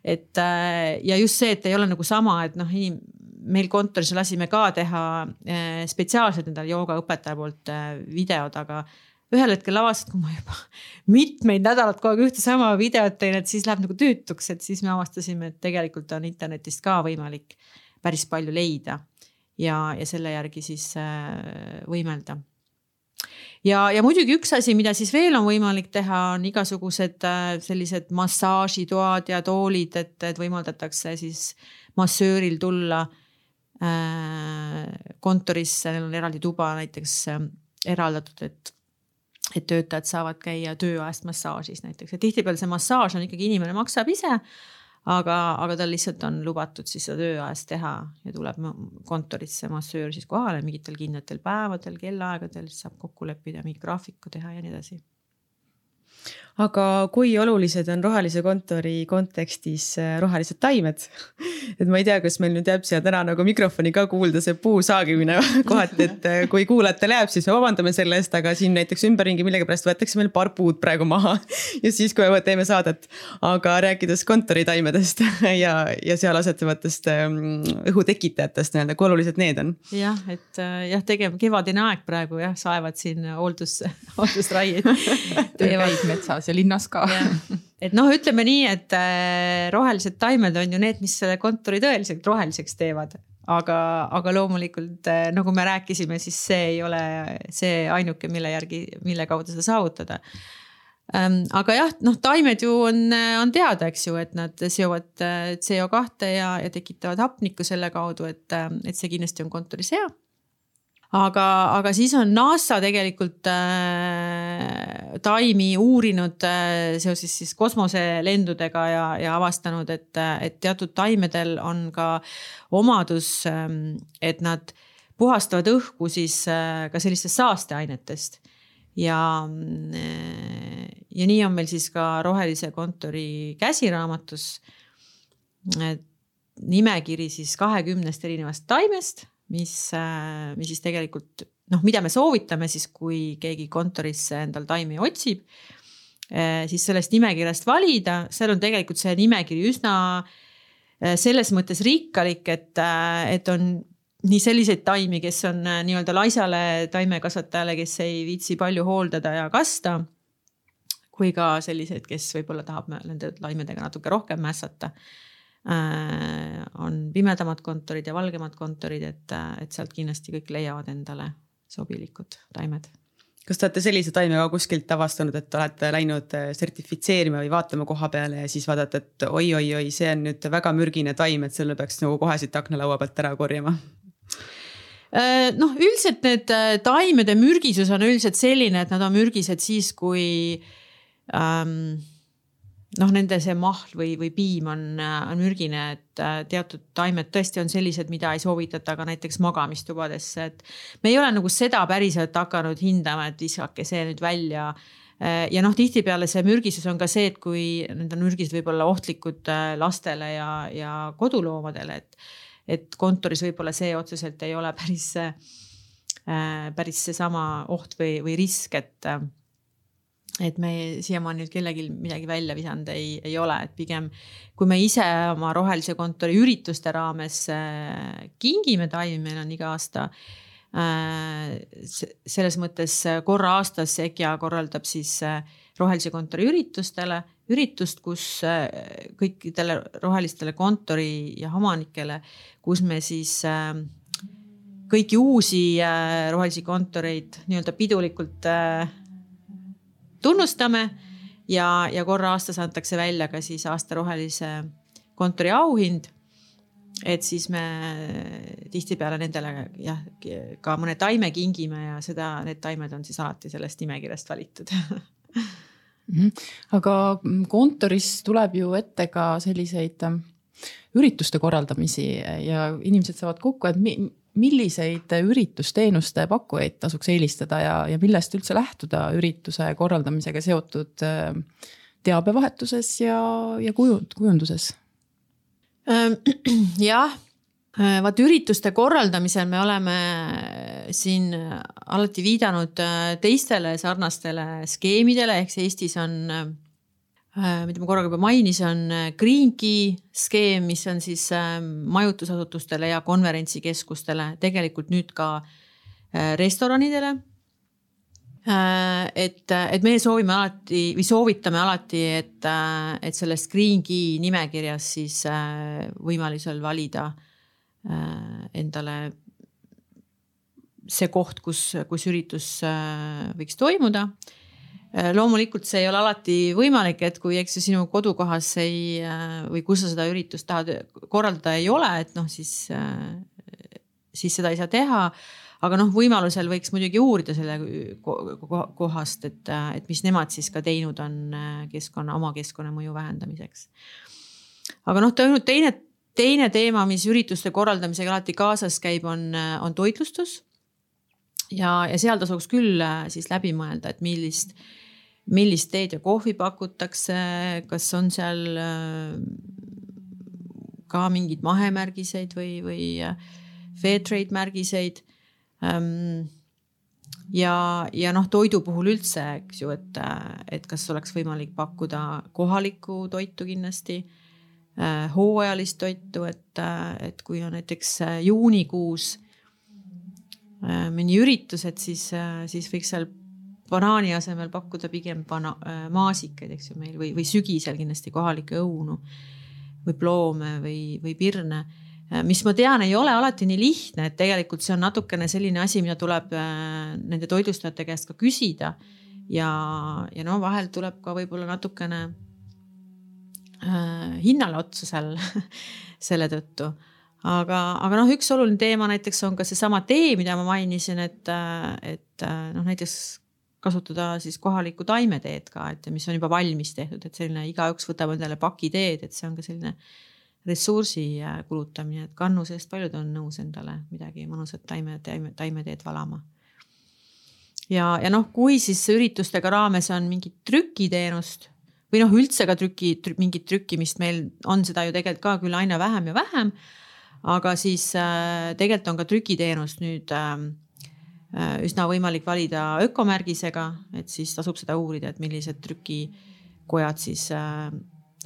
et ja just see, et ei ole nagu sama, et noh, inim-, meil kontoris lasime ka teha spetsiaalselt endale joogaõpetaja poolt videod, aga ühel hetkel avastasid, kui ma juba mitmeid nädalaid kogu aeg ühte sama videot teen, et siis läheb nagu tüütuks, et siis me avastasime, et tegelikult on internetist ka võimalik päris palju leida ja, ja selle järgi siis äh, võimelda. Ja, ja muidugi üks asi, mida siis veel on võimalik teha, on igasugused äh, sellised massaažitoad ja toolid, et, et võimaldatakse siis massööril tulla äh, kontorisse, neil on eraldi tuba näiteks äh, eraldatud, et, et töötajad saavad käia tööajast massaažis näiteks. Ja tihtipeale see massaaž on ikkagi inimene maksab ise aga, aga tal lihtsalt on lubatud siis seda tööajast teha ja tuleb kontorisse massöör siis kohale mingitel kindlatel päevadel, kellaaegadel, siis saab kokku leppida, mingi graafiku teha ja nii edasi aga kui olulised on rohelise kontori kontekstis äh, rohelised taimed? et ma ei tea, kas meil nüüd jääb siia täna nagu mikrofoni ka kuulda see puu saagimine kohati, et äh, kui kuulajatel jääb, siis me vabandame selle eest, aga siin näiteks ümberringi millegipärast võetakse meil paar puud praegu maha. ja siis, kui me teeme saadet, aga rääkides kontoritaimedest ja, ja seal asetuvatest ähm, õhutekitajatest nii-öelda, kui olulised need on? jah, et äh, jah, tegema kevadine aeg praegu jah, saevad siin hooldus, hooldusraieid teevad metsas ja linnas ka. et noh, ütleme nii, et äh, rohelised taimed on ju need, mis selle kontori tõeliselt roheliseks teevad. aga, aga loomulikult äh, nagu me rääkisime, siis see ei ole see ainuke, mille järgi, mille kaudu seda saavutada ähm, aga jah, noh, taimed ju on, on teada, eks ju, et nad seovad äh, CO2 ja, ja tekitavad hapnikku selle kaudu, et, et see kindlasti on kontoris hea aga, aga siis on NASA tegelikult äh, taimi uurinud äh, seoses siis kosmoselendudega ja, ja avastanud, et, et teatud taimedel on ka omadus äh,, et nad puhastavad õhku siis äh, ka sellistest saasteainetest. Ja, äh, ja nii on meil siis ka Rohelise kontori käsiraamatus nimekiri siis kahekümnest erinevast taimest mis, äh, mis siis tegelikult noh, mida me soovitame siis, kui keegi kontorisse endal taimi otsib, äh, siis sellest nimekirjast valida, seal on tegelikult see nimekiri üsna äh, selles mõttes rikkalik, et, et on nii selliseid taimi, kes on nii-öelda laisale taimekasvatajale, kes ei viitsi palju hooldada ja kasta. kui ka selliseid, kes võib-olla tahab nende taimedega natuke rohkem mässata on pimedamad kontorid ja valgemad kontorid, et, et sealt kindlasti kõik leiavad endale sobilikud taimed kas te olete sellise taime ka kuskilt avastanud, et olete läinud äh, sertifitseerima või vaatama koha peale ja siis vaadata, et oi-oi-oi, see on nüüd väga mürgine taim, et selle peaks nagu kohe siit aknalaua pealt ära korjama? Äh, noh, üldiselt need taimede mürgisus on üldiselt selline, et nad on mürgised siis, kui ähm, noh, nende see mahl või, või piim on, on mürgine, et äh, teatud taimed tõesti on sellised, mida ei soovitata ka näiteks magamistubadesse, et. me ei ole nagu seda päriselt hakanud hindama, et visake see nüüd välja. Äh, ja noh, tihtipeale see mürgisus on ka see, et kui need mürgised võib-olla ohtlikud äh, lastele ja, ja koduloomadele, et. et kontoris võib-olla see otseselt ei ole päris, päris seesama oht või, või risk, et et me siiamaani nüüd kellelgi midagi välja visanud ei, ei ole, et pigem kui me ise oma rohelise kontori ürituste raames äh, kingime taimi, meil on iga aasta äh, selles mõttes korra aastas EGIA korraldab siis äh, rohelise kontori üritustele, üritust, kus kõikidele rohelistele kontori ja omanikele, kus me siis kõiki uusi rohelisi kontoreid nii-öelda pidulikult tunnustame. Ja, ja korra aastas antakse välja ka siis aasta rohelise kontori auhind. Et siis me tihtipeale nendele jah, ka mõne taime kingime ja seda, need taimed on siis alati sellest nimekirjast valitud. Mhm. aga kontoris tuleb ju ette ka selliseid ähm, ürituste korraldamisi ja inimesed saavad kokku, et mi, milliseid üritusteenuste pakkujaid tasuks eelistada ja, ja millest üldse lähtuda ürituse korraldamisega seotud ähm, teabevahetuses ja, ja kujund, kujunduses? Jah, äh, vaat ürituste korraldamisel me oleme siin alati viidanud äh, teistele sarnastele skeemidele, ehk siis Eestis on, äh, mida ma korraga juba mainisin, on Green Key skeem, mis on siis majutusasutustele ja konverentsikeskustele, tegelikult nüüd ka restoranidele Äh, et, et meie soovime alati või soovitame alati, et, äh, et selles Green Key nimekirjas siis äh, võimalusel valida endale see koht, kus, kus üritus võiks toimuda. Loomulikult see ei ole alati võimalik, et kui, eks ju, sinu kodukohas ei või kus sa seda üritust tahad korraldada ei ole, et noh, siis, siis seda ei saa teha aga noh, võimalusel võiks muidugi uurida selle kohast, et, et mis nemad siis ka teinud on äh, keskkonna, oma keskkonnamõju vähendamiseks. aga noh, teine, teine teema, mis ürituste korraldamisega alati kaasas käib, on, äh, on toitlustus. Ja, ja seal tasuks küll äh, siis läbi mõelda, et millist, millist teed ja kohvi pakutakse, kas on seal ka mingeid mahemärgiseid või, või fair trade märgiseid. Ehm, ja, ja noh, toidu puhul üldse, eks ju, et, et kas oleks võimalik pakkuda kohalikku toitu kindlasti, hooajalist toitu, et, et kui on näiteks juunikuus eh, mõni üritus, et siis, siis võiks seal banaani asemel pakkuda pigem bana-, maasikaid, eks ju meil või, või sügisel kindlasti kohalikke õunu või ploome või, või pirne Äh, mis ma tean, ei ole alati nii lihtne, et tegelikult see on natukene selline asi, mida tuleb äh, nende toitlustajate käest ka küsida. ja, ja no vahel tuleb ka võib-olla natukene äh, hinnale otsa seal selle tõttu. Aga, aga noh, üks oluline teema näiteks on ka seesama tee, mida ma mainisin, et, et noh, näiteks kasutada siis kohalikku taimeteed ka, et mis on juba valmis tehtud, et selline igaüks võtab endale pakiteed, et see on ka selline ressursi äh, kulutamine, et kannu seest paljud on nõus endale midagi mõnusat taime, taime, taimeteed valama. ja, ja noh, kui siis üritustega raames on mingit trükiteenust või noh, üldse ka trüki trü,, mingit trükkimist meil on seda ju tegelikult ka küll aina vähem ja vähem. Aga siis äh, tegelikult on ka trükiteenust nüüd äh, äh, üsna võimalik valida ökomärgisega, et siis tasub seda uurida, et millised trükikojad siis äh,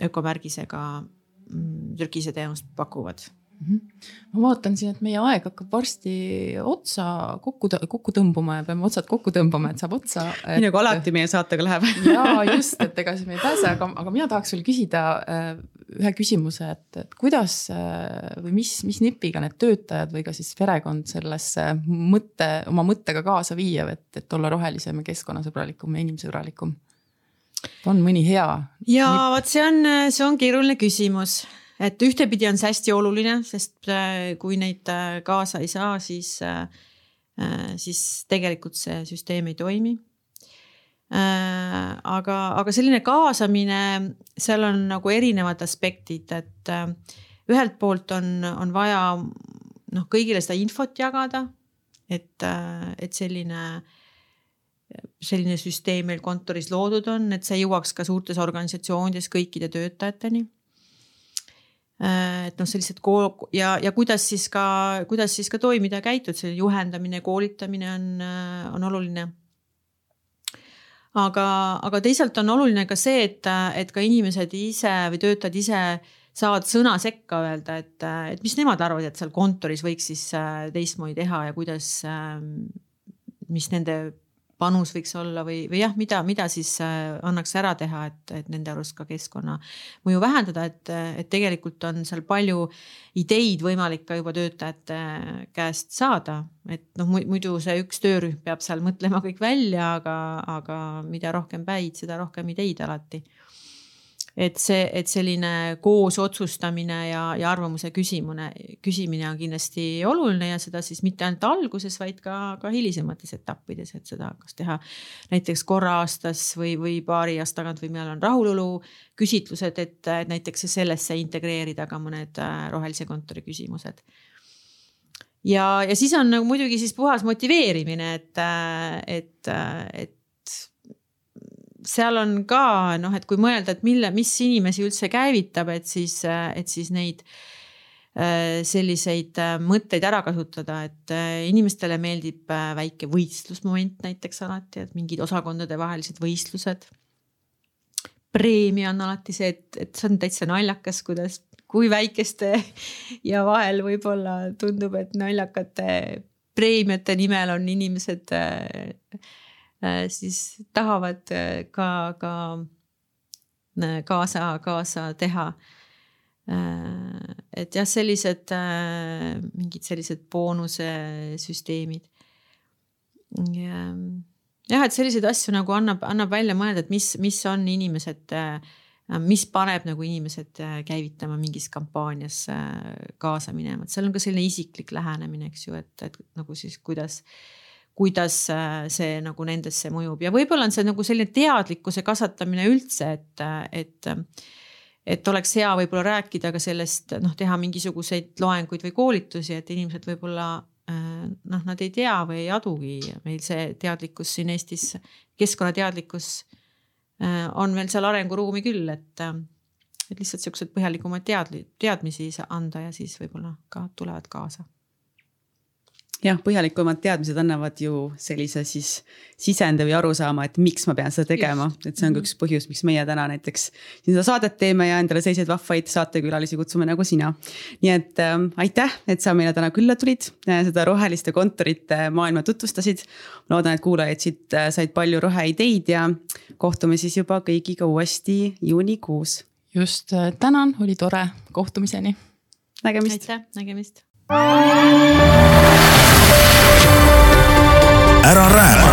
ökomärgisega Mm, trükise teenust pakuvad mhm. ma vaatan siin, et meie aeg hakkab varsti otsa kokku, kokku tõmbuma ja peame otsad kokku tõmbama, et saab otsa et.... nii nagu alati meie saatega läheb ja just, et ega siis me ei pääse, aga, aga mina tahaks sul küsida ühe küsimuse, et, et kuidas äh, või mis, mis nipiga need töötajad või ka siis perekond sellesse mõtte, oma mõttega kaasa viia, et, et olla rohelisem ja keskkonnasõbralikum ja inimsõbralikum on mõni hea? ja vot see on, see on keeruline küsimus, et ühtepidi on see hästi oluline, sest äh, kui neid äh, kaasa ei saa, siis, siis tegelikult see süsteem ei toimi. Aga, aga selline kaasamine, seal on nagu erinevad aspektid, et ühelt poolt on, on vaja noh, kõigile seda infot jagada, et, et selline äh, selline süsteem meil kontoris loodud on, et see jõuaks ka suurtes organisatsioonides kõikide töötajateni. Äh, et noh, sellised kool- ja, ja kuidas siis ka, kuidas siis ka toimida ja käituda, selline juhendamine, koolitamine on, äh, on oluline. Aga, aga teisalt on oluline ka see, et, et ka inimesed ise või töötajad ise saavad sõna sekka öelda, et, et mis nemad arvavad, et seal kontoris võiks siis äh, teistmoodi teha ja kuidas, mis nende panus võiks olla või, või jah, mida, mida siis äh, annaks ära teha, et, et nende arust ka keskkonna mõju vähendada, et, et tegelikult on seal palju ideid võimalik ka juba töötajate käest saada. et noh, muidu see üks töörühm peab seal mõtlema kõik välja, aga, aga mida rohkem päid, seda rohkem ideid alati et see, et selline koos otsustamine ja, ja arvamuse küsimine, küsimine on kindlasti oluline ja seda siis mitte ainult alguses, vaid ka, ka hilisemates etappides, et seda kas teha näiteks korra aastas või, või paari aasta tagant või millal on rahulolu küsitlused, et näiteks sellesse integreerida ka mõned äh, rohelise kontori küsimused. Ja, ja siis on nagu muidugi siis puhas motiveerimine, et, äh, et, äh, et seal on ka noh, et kui mõelda, et mille, mis inimesi üldse käivitab, et siis, et siis neid äh, selliseid äh, mõtteid ära kasutada, et äh, inimestele meeldib väike võistlusmoment näiteks alati, et mingid osakondade vahelised võistlused. preemia on alati see, et, et see on täitsa naljakas, kuidas, kui väikeste ja vahel võib-olla tundub, et naljakate preemiate nimel on inimesed Äh, siis tahavad äh, ka, ka äh, kaasa, kaasa teha. et jah, sellised mingid sellised boonusesüsteemid. jah, et selliseid asju nagu annab, annab välja mõelda, et mis, mis on inimesed mis paneb nagu inimesed käivitama mingis kampaanias kaasa minema, et seal on ka selline isiklik lähenemine, eks ju, et, et nagu siis kuidas äh, kuidas äh, see nagu nendesse mõjub. Ja võib-olla on see nagu selline teadlikkuse kasvatamine üldse, et, et et oleks hea võib-olla rääkida ka sellest, noh, teha mingisuguseid loenguid või koolitusi, et inimesed võib-olla äh, noh, nad ei tea või ei adugi, meil see teadlikkus siin Eestis, keskkonnateadlikkus äh, on veel seal arenguruumi küll, et, et lihtsalt siuksed põhjalikumad teadli-, teadmisi anda ja siis võib-olla ka tulevad kaasa jah, põhjalikumad teadmised annavad ju sellise siis sisendi või arusaama, et miks ma pean seda tegema, et see on ka üks põhjus, miks meie täna näiteks siin seda saadet teeme ja endale selliseid vahvaid saatekülalisi kutsume nagu sina. nii et äh, aitäh, et sa meile täna külla tulid, äh, seda roheliste kontorite maailma tutvustasid. loodan, et kuulajad siit äh, said palju roheideid ja kohtume siis juba kõigiga uuesti juunikuus. just, äh, tänan, oli tore, kohtumiseni. nägemist. aitäh, nägemist ära rääma.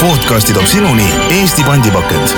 podcasti toob sinuni Eesti pandipakend